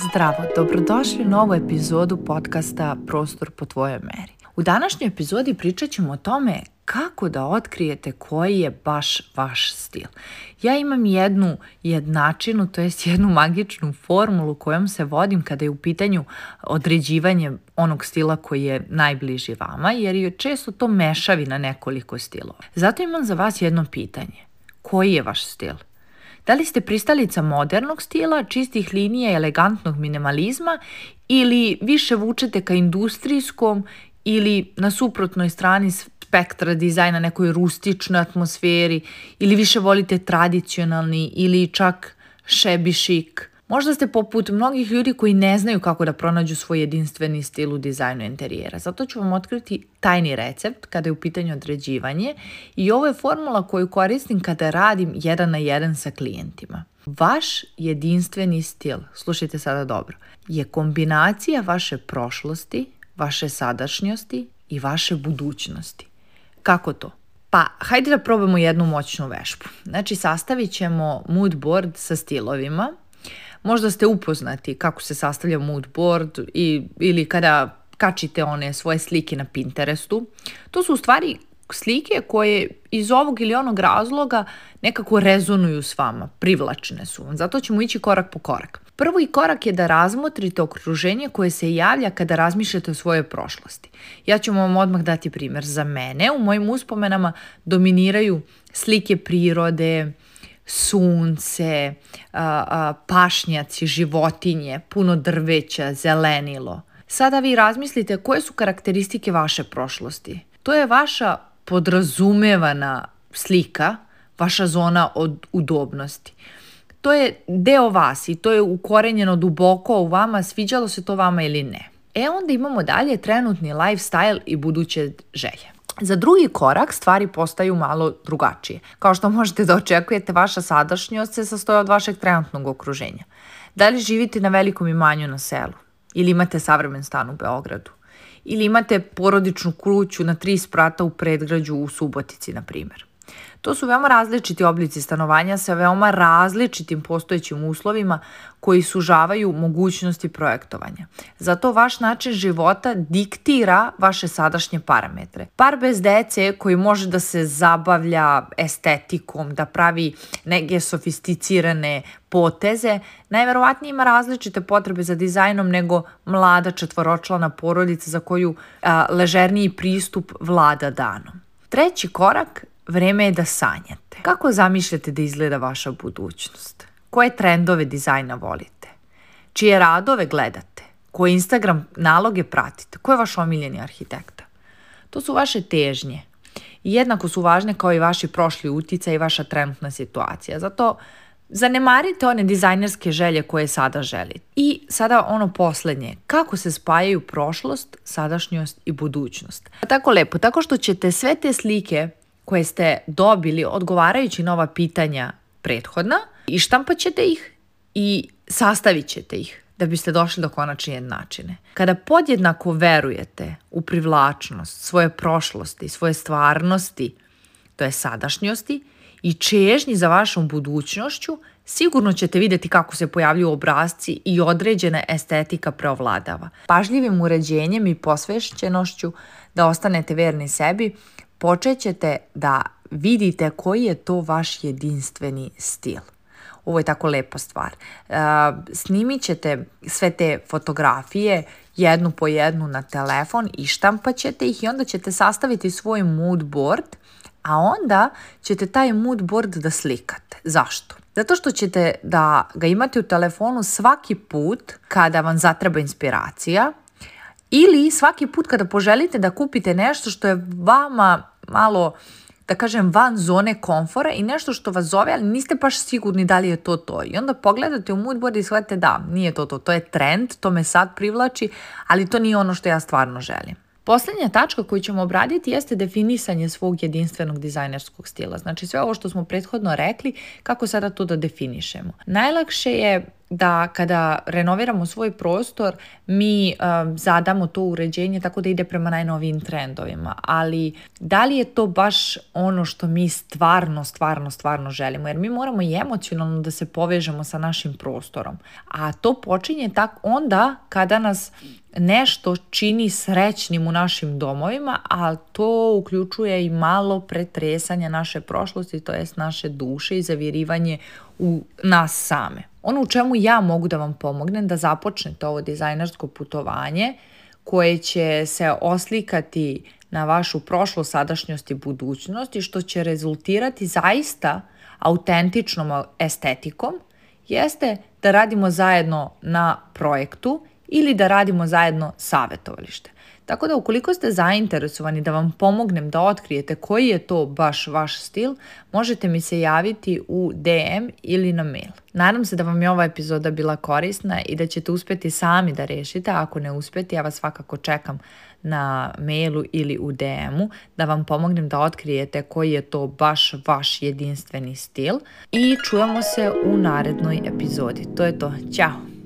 Zdravo, dobrodošli u novu epizodu podcasta Prostor po tvojoj meri. U današnjoj epizodi pričat ćemo o tome kako da otkrijete koji je baš vaš stil. Ja imam jednu jednačinu, to jest jednu magičnu formulu kojom se vodim kada je u pitanju određivanje onog stila koji je najbliži vama, jer je često to mešavi na nekoliko stilova. Zato imam za vas jedno pitanje. Koji je vaš stil? Da li ste pristalica modernog stila, čistih linija i elegantnog minimalizma ili više vučete ka industrijskom ili na suprotnoj strani spektra dizajna nekoj rustičnoj atmosferi ili više volite tradicionalni ili čak šebišik Možda ste poput mnogih ljudi koji ne znaju kako da pronađu svoj jedinstveni stil u dizajnu interijera. Zato ću vam otkriti tajni recept kada je u pitanju određivanje i ovo je formula koju koristim kada radim jedan na jedan sa klijentima. Vaš jedinstveni stil, slušajte sada dobro, je kombinacija vaše prošlosti, vaše sadašnjosti i vaše budućnosti. Kako to? Pa, hajde da probamo jednu moćnu vešpu. Znači, sastavit ćemo mood board sa stilovima – možda ste upoznati kako se sastavlja mood board i, ili kada kačite one svoje slike na Pinterestu. To su u stvari slike koje iz ovog ili onog razloga nekako rezonuju s vama, privlačne su Zato ćemo ići korak po korak. Prvi korak je da razmotrite okruženje koje se javlja kada razmišljate o svojoj prošlosti. Ja ću vam odmah dati primjer. Za mene u mojim uspomenama dominiraju slike prirode, sunce, pašnjaci, životinje, puno drveća, zelenilo. Sada vi razmislite koje su karakteristike vaše prošlosti. To je vaša podrazumevana slika, vaša zona od udobnosti. To je deo vas i to je ukorenjeno duboko u vama, sviđalo se to vama ili ne. E onda imamo dalje trenutni lifestyle i buduće želje. Za drugi korak stvari postaju malo drugačije. Kao što možete da očekujete, vaša sadašnjost se sastoji od vašeg trenutnog okruženja. Da li živite na velikom imanju na selu? Ili imate savremen stan u Beogradu? Ili imate porodičnu kuću na tri sprata u predgrađu u Subotici, na primjer? To su veoma različiti oblici stanovanja sa veoma različitim postojećim uslovima koji sužavaju mogućnosti projektovanja. Zato vaš način života diktira vaše sadašnje parametre. Par bez dece koji može da se zabavlja estetikom, da pravi neke sofisticirane poteze, najverovatnije ima različite potrebe za dizajnom nego mlada četvoročlana porodica za koju ležerniji pristup vlada danom. Treći korak Vreme je da sanjate. Kako zamišljate da izgleda vaša budućnost? Koje trendove dizajna volite? Čije radove gledate? Koje Instagram naloge pratite? Ko je vaš omiljeni arhitekta? To su vaše težnje. I jednako su važne kao i vaši prošli utjecaj i vaša trenutna situacija. Zato zanemarite one dizajnerske želje koje sada želite. I sada ono posljednje, kako se spajaju prošlost, sadašnjost i budućnost. Pa tako lepo, tako što ćete sve te slike koje ste dobili odgovarajući nova pitanja prethodna i štampat ćete ih i sastavit ćete ih da biste došli do konačne jednačine. Kada podjednako verujete u privlačnost svoje prošlosti, svoje stvarnosti, to je sadašnjosti, i čežnji za vašom budućnošću, sigurno ćete vidjeti kako se pojavljuju obrazci i određena estetika preovladava. Pažljivim uređenjem i posvešćenošću da ostanete verni sebi, počet ćete da vidite koji je to vaš jedinstveni stil. Ovo je tako lepa stvar. E, snimit ćete sve te fotografije jednu po jednu na telefon i štampat ćete ih i onda ćete sastaviti svoj mood board, a onda ćete taj mood board da slikate. Zašto? Zato što ćete da ga imate u telefonu svaki put kada vam zatreba inspiracija ili svaki put kada poželite da kupite nešto što je vama malo da kažem, van zone konfora i nešto što vas zove, ali niste baš sigurni da li je to to. I onda pogledate u moodboard i shvatite da, nije to to, to je trend, to me sad privlači, ali to nije ono što ja stvarno želim. Posljednja tačka koju ćemo obraditi jeste definisanje svog jedinstvenog dizajnerskog stila. Znači sve ovo što smo prethodno rekli, kako sada to da definišemo. Najlakše je da kada renoviramo svoj prostor mi um, zadamo to uređenje tako da ide prema najnovijim trendovima ali da li je to baš ono što mi stvarno stvarno stvarno želimo jer mi moramo i emocionalno da se povežemo sa našim prostorom a to počinje tak onda kada nas nešto čini srećnim u našim domovima, a to uključuje i malo pretresanja naše prošlosti, to jest naše duše i zavirivanje u nas same. Ono u čemu ja mogu da vam pomognem da započnete ovo dizajnersko putovanje koje će se oslikati na vašu prošlu, sadašnjost i budućnost i što će rezultirati zaista autentičnom estetikom, jeste da radimo zajedno na projektu ili da radimo zajedno savjetovalište. Tako da ukoliko ste zainteresovani da vam pomognem da otkrijete koji je to baš vaš stil, možete mi se javiti u DM ili na mail. Nadam se da vam je ova epizoda bila korisna i da ćete uspjeti sami da rešite, ako ne uspjeti ja vas svakako čekam na mailu ili u DM-u da vam pomognem da otkrijete koji je to baš vaš jedinstveni stil i čujemo se u narednoj epizodi. To je to. Ćao!